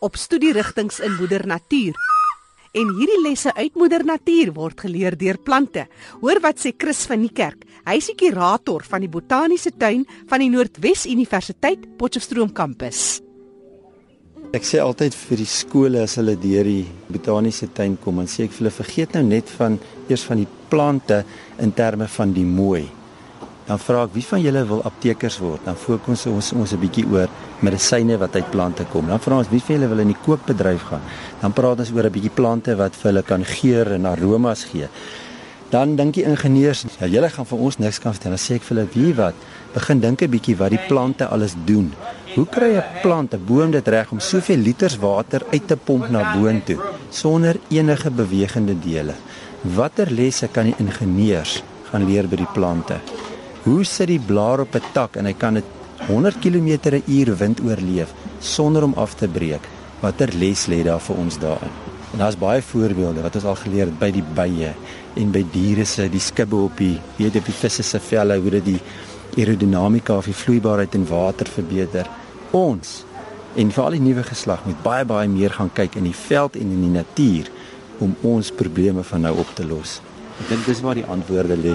op studierigtinge in moeder natuur. En hierdie lesse uit moeder natuur word geleer deur plante. Hoor wat sê Chris van die kerk. Hy is die kurator van die botaniese tuin van die Noordwes Universiteit Potchefstroom kampus. Ek sê altyd vir die skole as hulle deur die botaniese tuin kom, dan sê ek vir hulle vergeet nou net van eers van die plante in terme van die mooi. Dan vra ek wie van julle wil aptekers word? Dan fokus ons ons 'n bietjie oor medisyne wat uit plante kom. Dan vra ons wie van julle wil in die kookbedryf gaan? Dan praat ons oor 'n bietjie plante wat vir hulle kan geur en aromas gee. Dan dink die ingenieurs, ja, julle gaan vir ons niks kan vertel. Dan sê ek vir hulle, wie wat? Begin dink 'n bietjie wat die plante alles doen. Hoe kry 'n plant, 'n boom dit reg om soveel liters water uit te pomp na boontoe sonder enige bewegende dele? Watter lesse kan die ingenieurs gaan leer by die plante? Hoe sit die blaar op 'n tak en hy kan dit 100 km/h wind oorleef sonder om af te breek? Watter les lê daar vir ons daarin? En daar's baie voorbeelde wat ons al geleer het by die bye en by diere se die skibbe op die weet op die visse se velle hoe dit die aerodinamika of die vloeibaarheid in water verbeter ons en veral die nuwe geslag moet baie baie meer gaan kyk in die veld en in die natuur om ons probleme van nou op te los. Ek dink dis waar die antwoorde lê.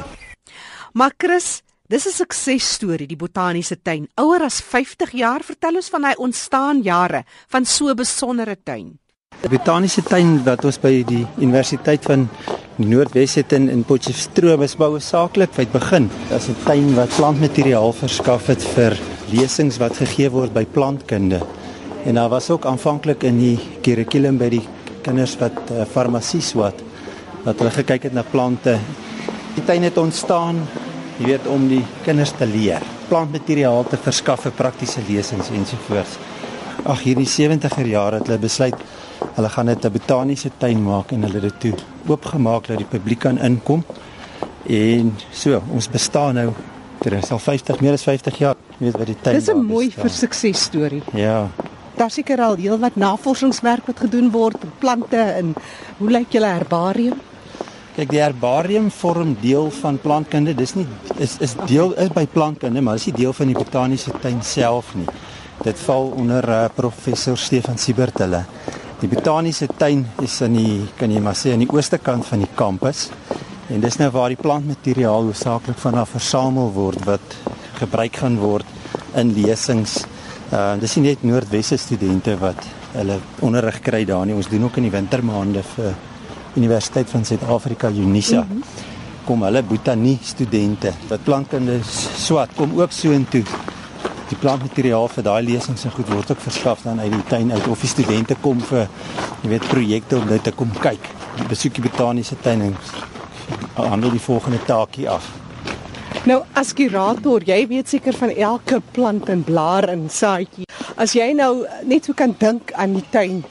Maar Chris, dis 'n suksesstorie die botaniese tuin. Ouer as 50 jaar, vertel ons van hy ontstaan jare van so 'n besondere tuin. Die botaniese tuin wat ons by die Universiteit van Noordwes het in, in Potchefstroom is bou saaklik uit begin. Dit is 'n tuin wat plantmateriaal verskaf het vir lesings wat gegee word by plantkunde. En daar was ook aanvanklik in die kurrikulum by die kinders wat uh, farmasie swat wat hulle gekyk het na plante. Die tuin het ontstaan, jy weet, om die kinders te leer, plantmateriaal te verskaf vir praktiese lesings ensovoorts. Ag, hierdie 70er jare het hulle besluit hulle gaan dit 'n botaniese tuin maak en hulle het dit toe oopgemaak dat die publiek kan inkom. En so, ons bestaan nou Dit is al 50 meer as 50 jaar. Jy weet wat die is. Dis 'n mooi vir sukses storie. Ja. Daar seker al heelwat navorsingswerk wat gedoen word op plante en hoe lyk julle herbarium? Kyk, die herbarium vorm deel van plantkunde. Dis nie is is deel is by plantkunde, maar dis nie deel van die botaniese tuin self nie. Dit val onder uh, professor Stefan Siebert hulle. Die botaniese tuin is aan die kan jy maar sê aan die ooste kant van die kampus. En dis nou waar die plantmateriaal hoofsaaklik vanaf versamel word wat gebruik gaan word in lesings. Uh dis nie net Noordwesse studente wat hulle onderrig kry daar nie. Ons doen ook in die wintermaande vir Universiteit van Suid-Afrika Unisa. Mm -hmm. Kom hulle botanie studente wat plantkunde swat kom ook so intoe. Die plantmateriaal vir daai lesings en goed word ook verskaf dan uit die tuin uit of die studente kom vir jy weet projekte om dit te kom kyk. Besoek die botaniese tuin en handel die volgende taakie af. Nou as kurator, jy weet seker van elke plant en blaar en saadjie. As jy nou net so kan dink aan die tuin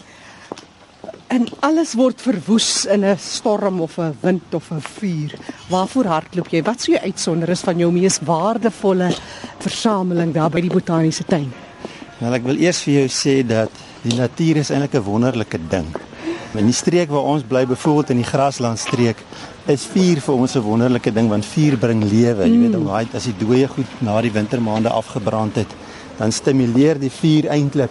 en alles word verwoes in 'n storm of 'n wind of 'n vuur. Waarvoor hardloop jy? Wat sou jy uitsonder is van jou mees waardevolle versameling daar by die botaniese tuin? Wel ek wil eers vir jou sê dat die natuur is eintlik 'n wonderlike ding. In die streek waar ons bly, byvoorbeeld in die graslandstreek, is vuur vir ons 'n wonderlike ding want vuur bring lewe. Mm. Jy weet, om daai as die dooie goed na die wintermaande afgebrand het, dan stimuleer die vuur eintlik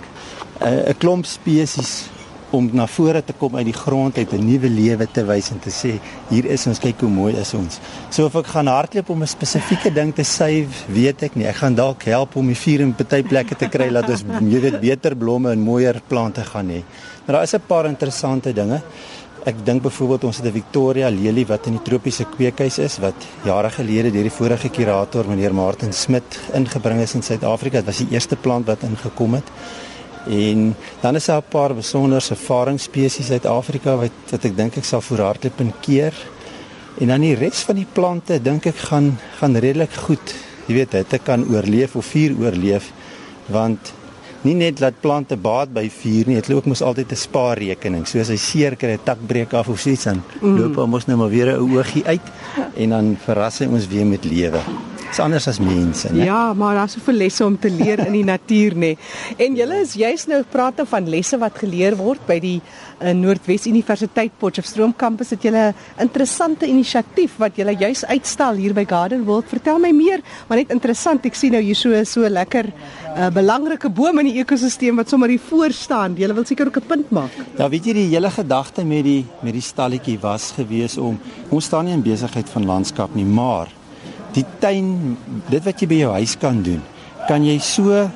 'n uh, 'n klomp spesies om na vore te kom uit die grond uit 'n nuwe lewe te wys en te sê hier is ons kyk hoe mooi is ons. So of ek gaan hardloop om 'n spesifieke ding te save, weet ek nie. Ek gaan dalk help om die vuur in baie plekke te kry dat ons jy weet beter blomme en mooier plante gaan hê. Maar daar is 'n paar interessante dinge. Ek dink byvoorbeeld ons het 'n Victoria lelie wat in die tropiese kweekhuis is wat jare gelede deur die vorige kurator meneer Martin Smit ingebring is in Suid-Afrika. Dit was die eerste plant wat ingekom het. En dan is daar 'n paar besonderse ervaringsspesies uit Afrika wat wat ek dink ek sal voorhardloop en keer. En dan die res van die plante dink ek gaan gaan redelik goed. Jy weet, dit kan oorleef of vuur oorleef want nie net laat plante baat by vuur nie, dit loop mos altyd 'n spaarrekening. So as hy seer kry, 'n tak breek af of iets dan mm. loop hom mos nou maar weer 'n oogie uit en dan verras hy ons weer met lewe. Dis anders as mense, né? Ja, maar daar's soveel lesse om te leer in die natuur, nê. En julle is juis nou praat nou van lesse wat geleer word by die uh, Noordwes Universiteit Potchefstroom kampus. Het julle 'n interessante inisiatief wat julle juis uitstal hier by Garden World. Vertel my meer, maar net interessant. Ek sien nou hier so so lekker 'n uh, belangrike boom in die ekosisteem wat sommer hier voor staan. Julle wil seker ook 'n punt maak. Ja, weet jy die hele gedagte met die met die stalletjie was gewees om ons staan nie in besigheid van landskap nie, maar die tuin, dit wat jy by jou huis kan doen, kan jy so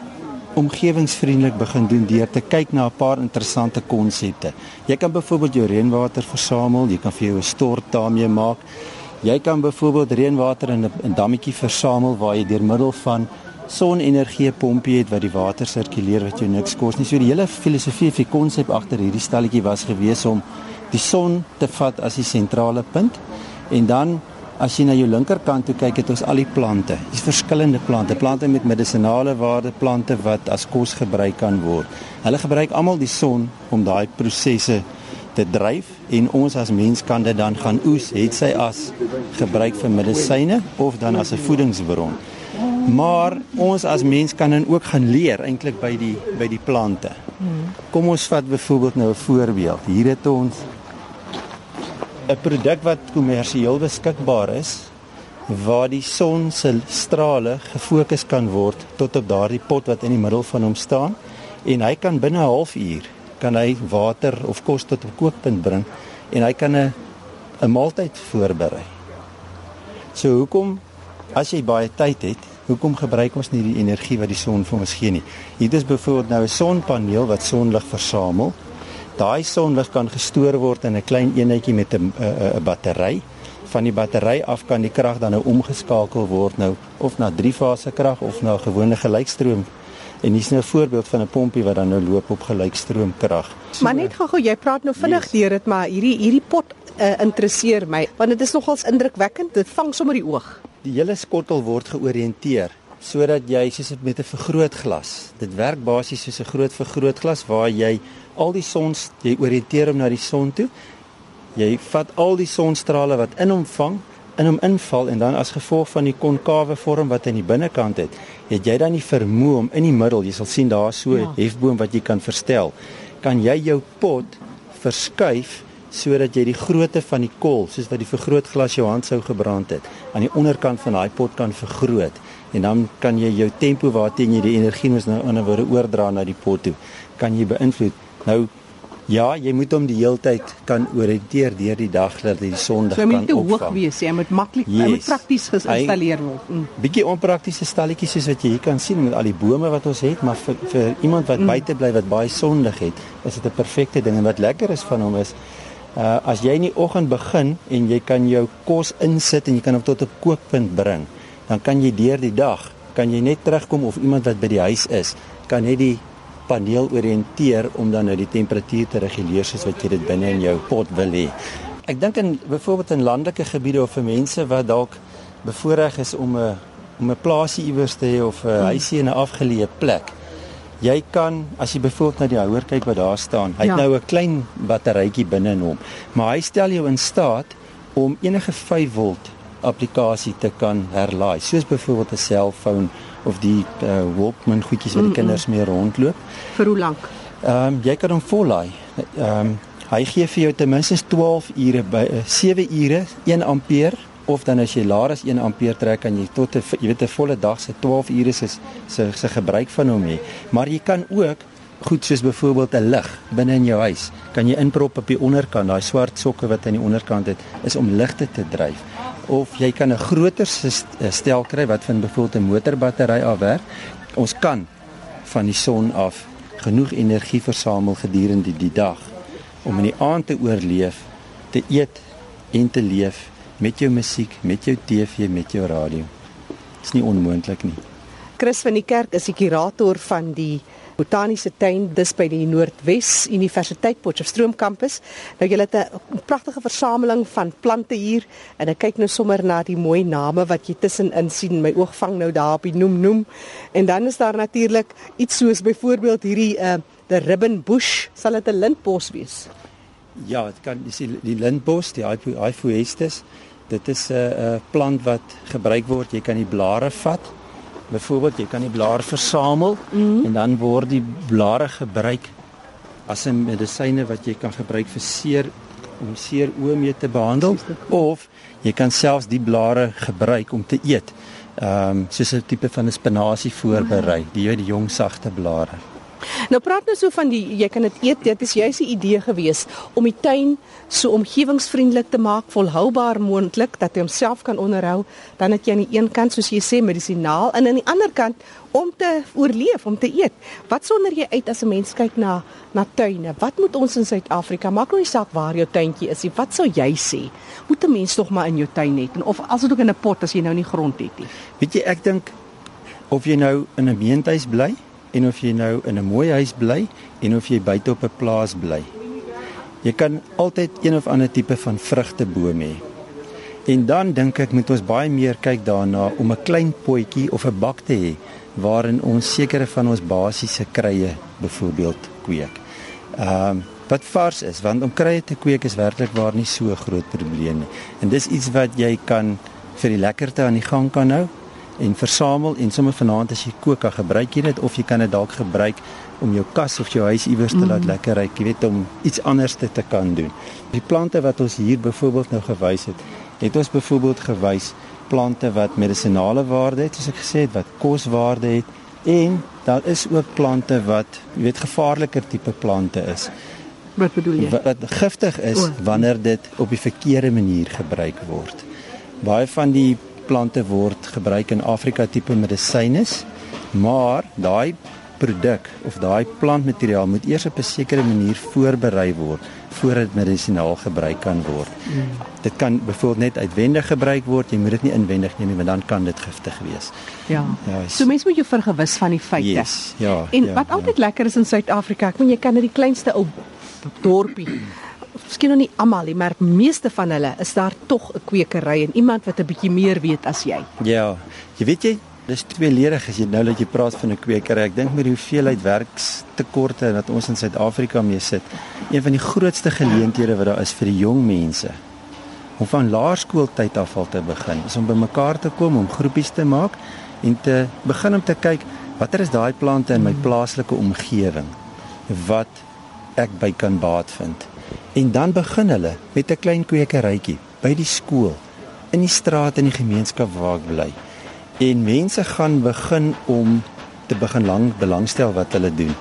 omgewingsvriendelik begin doen deur te kyk na 'n paar interessante konsepte. Jy kan byvoorbeeld jou reënwater versamel, jy kan vir jou 'n stort daarmee maak. Jy kan byvoorbeeld reënwater in 'n dammetjie versamel waar jy deur middel van sonenergie pompie het wat die water sirkuleer wat jou niks kos nie. So die hele filosofie of die konsep agter hierdie stalletjie was gewees om die son te vat as die sentrale punt en dan As jy na jou linkerkant toe kyk, het ons al die plante. Dis verskillende plante, plante met medisonale waarde, plante wat as kos gebruik kan word. Hulle gebruik almal die son om daai prosesse te dryf en ons as mens kan dit dan gaan oes, het sy as gebruik vir medisyne of dan as 'n voedingsbron. Maar ons as mens kan dan ook gaan leer eintlik by die by die plante. Kom ons vat byvoorbeeld nou 'n voorbeeld. Hier het ons 'n produk wat kommersieel beskikbaar is waar die son se strale gefokus kan word tot op daardie pot wat in die middel van hom staan en hy kan binne 'n halfuur kan hy water of kos tot op kookpunt bring en hy kan 'n 'n maaltyd voorberei. So hoekom as jy baie tyd het, hoekom gebruik ons nie die energie wat die son vir ons gee nie? Hier is byvoorbeeld nou 'n sonpaneel wat sonlig versamel Daai sonlig kan gestoor word in 'n klein eenheidjie met 'n 'n battery. Van die battery af kan die krag dan nou omgeskakel word nou of na driefase krag of na gewone gelykstroom. En hier's nou 'n voorbeeld van 'n pompie wat dan nou loop op gelykstroomkrag. So, maar net gou-gou, jy praat nou vinnig yes. deur dit, maar hierdie hierdie pot uh, interesseer my want dit is nogals indrukwekkend. Dit vang sommer die oog. Die hele skottel word georiënteer sodat jy soos met 'n vergrootglas. Dit werk basies soos 'n groot vergrootglas waar jy al die sons, jy oriënteer hom na die son toe. Jy vat al die sonstrale wat in hom vang, in hom inval en dan as gevolg van die konkawe vorm wat aan die binnekant het, het jy dan die vermoë om in die middel, jy sal sien daar so 'n ja. hefboom wat jy kan verstel, kan jy jou pot verskuif sodat jy die grootte van die kol, soos wat die vergrootglas jou hand sou gebrand het, aan die onderkant van daai pot kan vergroot en dan kan jy jou tempo waarteen jy die energie mos nou in 'n woorde oordra na die pot toe, kan jy beïnvloed. Nou ja, jy moet hom die heeltyd kan oriënteer deur die dag dat die son so, kan opvang. Jy moet te hoog wees, jy moet maklik, yes. moet prakties geïnstalleer word. Mm. Bietjie onpraktiese stalletjies soos wat jy hier kan sien met al die bome wat ons het, maar vir vir iemand wat mm. buite bly wat baie sonlig het, is dit 'n perfekte ding en wat lekker is van hom is uh as jy in die oggend begin en jy kan jou kos insit en jy kan hom tot 'n kookpunt bring, dan kan jy deur die dag kan jy net terugkom of iemand wat by die huis is, kan net die paneel oriënteer om dan nou die temperatuur te reguleer soos wat jy dit binne in jou pot wil hê. Ek dink in byvoorbeeld in landelike gebiede of vir mense wat dalk bevoorreg is om 'n om 'n plaasie iewers te hê of 'n hmm. huisie in 'n afgeleë plek. Jy kan as jy byvoorbeeld na die houer kyk wat daar staan, hy het ja. nou 'n klein batterytjie binne in hom, maar hy stel jou in staat om enige 5 volt applikasie te kan herlaai, soos byvoorbeeld 'n selfoon of die uh, Walkman goedjies wat die kinders mee rondloop. Vir hoe lank? Ehm um, jy kan hom vollaai. Ehm um, hy gee vir jou ten minste 12 ure by uh, 7 ure 1 ampere of dan as jy laer as 1 ampere trek kan jy tot 'n jy weet 'n volle dag se 12 ure se se se gebruik van hom hê. Maar jy kan ook goed soos byvoorbeeld 'n lig binne in jou huis kan jy inprop op die onderkant daai swart sokke wat aan die onderkant het is om ligte te dryf of jy kan 'n groter eh, stel kry wat van byvoorbeeld 'n motorbattery afwerk. Ons kan van die son af genoeg energie versamel gedurende die dag om in die aand te oorleef, te eet en te leef met jou musiek, met jou TV, met jou radio. Dit is nie onmoontlik nie. Chris van die kerk is die kurator van die botaniese tuin dis by die Noordwes Universiteit Potchefstroom kampus. Nou julle het 'n pragtige versameling van plante hier en ek kyk nou sommer na die mooi name wat jy tussenin sien. My oog vang nou daar op die noem noem. En dan is daar natuurlik iets soos byvoorbeeld hierdie uh the ribbon bush, sal dit 'n lintbos wees? Ja, dit kan dis die, die lintbos, die Hyphoestes. Dit is 'n uh, 'n plant wat gebruik word. Jy kan die blare vat. Byvoorbeeld, jy kan die blare versamel mm -hmm. en dan word die blare gebruik as 'n medisyne wat jy kan gebruik vir seer om seer oë mee te behandel of jy kan selfs die blare gebruik om te eet. Ehm um, soos 'n tipe van 'n spinasie voorberei, die die jong sagte blare. Nou praat nou so van die jy kan dit eet. Dit is juist 'n idee gewees om die tuin so omgewingsvriendelik te maak, volhoubaar moontlik dat jy homself kan onderhou. Dan het jy aan die een kant soos jy sê medisinaal en aan die ander kant om te oorleef, om te eet. Wat sonder jy uit as 'n mens kyk na na tuine? Wat moet ons in Suid-Afrika maak nou nie saak waar jou tuintjie is nie. Wat sou jy sê? Moet 'n mens tog maar in jou tuin hê of as dit ook in 'n pot as jy nou nie grond het nie. Weet jy, ek dink of jy nou in 'n meentuis bly en of jy nou in 'n mooi huis bly en of jy buite op 'n plaas bly. Jy kan altyd een of ander tipe van vrugteboom hê. En dan dink ek moet ons baie meer kyk daarna om 'n klein potjie of 'n bak te hê waarin ons sekere van ons basiese krye byvoorbeeld kweek. Ehm um, wat vars is want om krye te kweek is werklik waar nie so groot probleem nie. En dis iets wat jy kan vir die lekkerte aan die gang kan hou en versamel en sommer vanaand as jy kook, dan gebruik jy dit of jy kan dit dalk gebruik om jou kas of jou huis iewers te laat mm. lekker ryk, jy weet om iets anders te, te kan doen. Die plante wat ons hier byvoorbeeld nou gewys het, het ons byvoorbeeld gewys plante wat medisinale waarde het, soos ek gesê het, wat koswaarde het en daar is ook plante wat jy weet gevaarliker tipe plante is. Wat bedoel jy? Wat, wat giftig is oh. wanneer dit op die verkeerde manier gebruik word. Baie van die plante word gebruik in Afrika tipe medisynes, maar daai produk of daai plantmateriaal moet eers op 'n sekere manier voorberei word voordat dit medisinaal gebruik kan word. Mm. Dit kan byvoorbeeld net uitwendig gebruik word, jy moet dit nie inwendig neem nie want dan kan dit giftig wees. Ja. ja so mense moet jou vergewis van die feite. Yes, ja. En ja, wat altyd ja. lekker is in Suid-Afrika, ek meen jy kan net die kleinste ou dorpie miskien nog nie almal nie, maar meeste van hulle is daar tog 'n kwekery en iemand wat 'n bietjie meer weet as jy. Ja. Jy weet jy, dis tweeledig as jy nou dat jy praat van 'n kwekery. Ek dink met die hoeveelheid werkstekorte wat ons in Suid-Afrika mee sit, een van die grootste geleenthede wat daar is vir die jong mense om van laerskooltyd af al te begin, is om bymekaar te kom om groepies te maak en te begin om te kyk watter is daai plante in my plaaslike omgewing wat ek by kan baat vind. En dan begin hulle met 'n klein kwekerytjie by die skool, in die straat in die gemeenskap waar ek bly. En mense gaan begin om te begin lank belangstel wat hulle doen.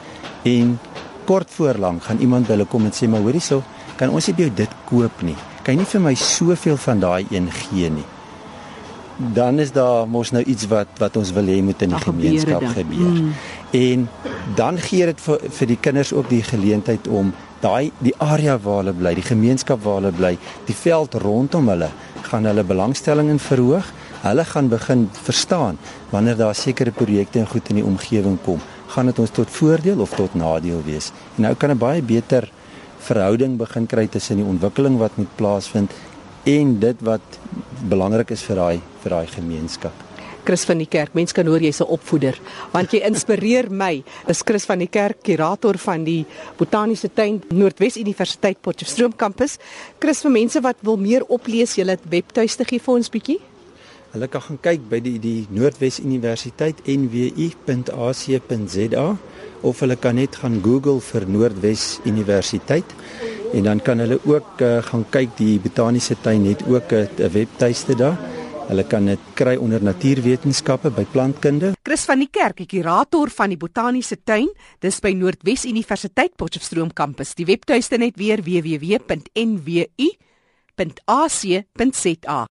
En kort voor lank gaan iemand hulle kom en sê maar hoorie sou, kan ons nie by jou dit koop nie. Kan jy nie vir my soveel van daai een gee nie? Dan is daar mos nou iets wat wat ons wil hê moet in die gemeenskap gebeur. Mm. En dan gee dit vir vir die kinders ook die geleentheid om daai die area waar hulle bly, die gemeenskap waar hulle bly, die veld rondom hulle, gaan hulle belangstelling in verhoog. Hulle gaan begin verstaan wanneer daar sekere projekte en goed in die omgewing kom, gaan dit ons tot voordeel of tot nadeel wees. En nou kan 'n baie beter verhouding begin kry tussen die ontwikkeling wat moet plaasvind en dit wat belangrik is vir daai vir daai gemeenskap. Chris van die Kerk. Mense kan hoor jy's 'n opvoeder want jy inspireer my. Is Chris van die Kerk, kurator van die Botaniese Tuin Noordwes Universiteit Potchefstroom kampus. Chris vir mense wat wil meer oplees, jy het webtuiste gee vir ons bietjie. Hulle kan gaan kyk by die die Noordwes Universiteit nwu.ac.za of hulle kan net gaan Google vir Noordwes Universiteit en dan kan hulle ook uh, gaan kyk die Botaniese Tuin het ook 'n webtuiste daar. Hulle kan dit kry onder natuurwetenskappe by plantkunde. Chris van die Kerk, die kurator van die botaniese tuin, dis by Noordwes Universiteit Potchefstroom kampus. Die webtuiste net weer www.nwu.ac.za.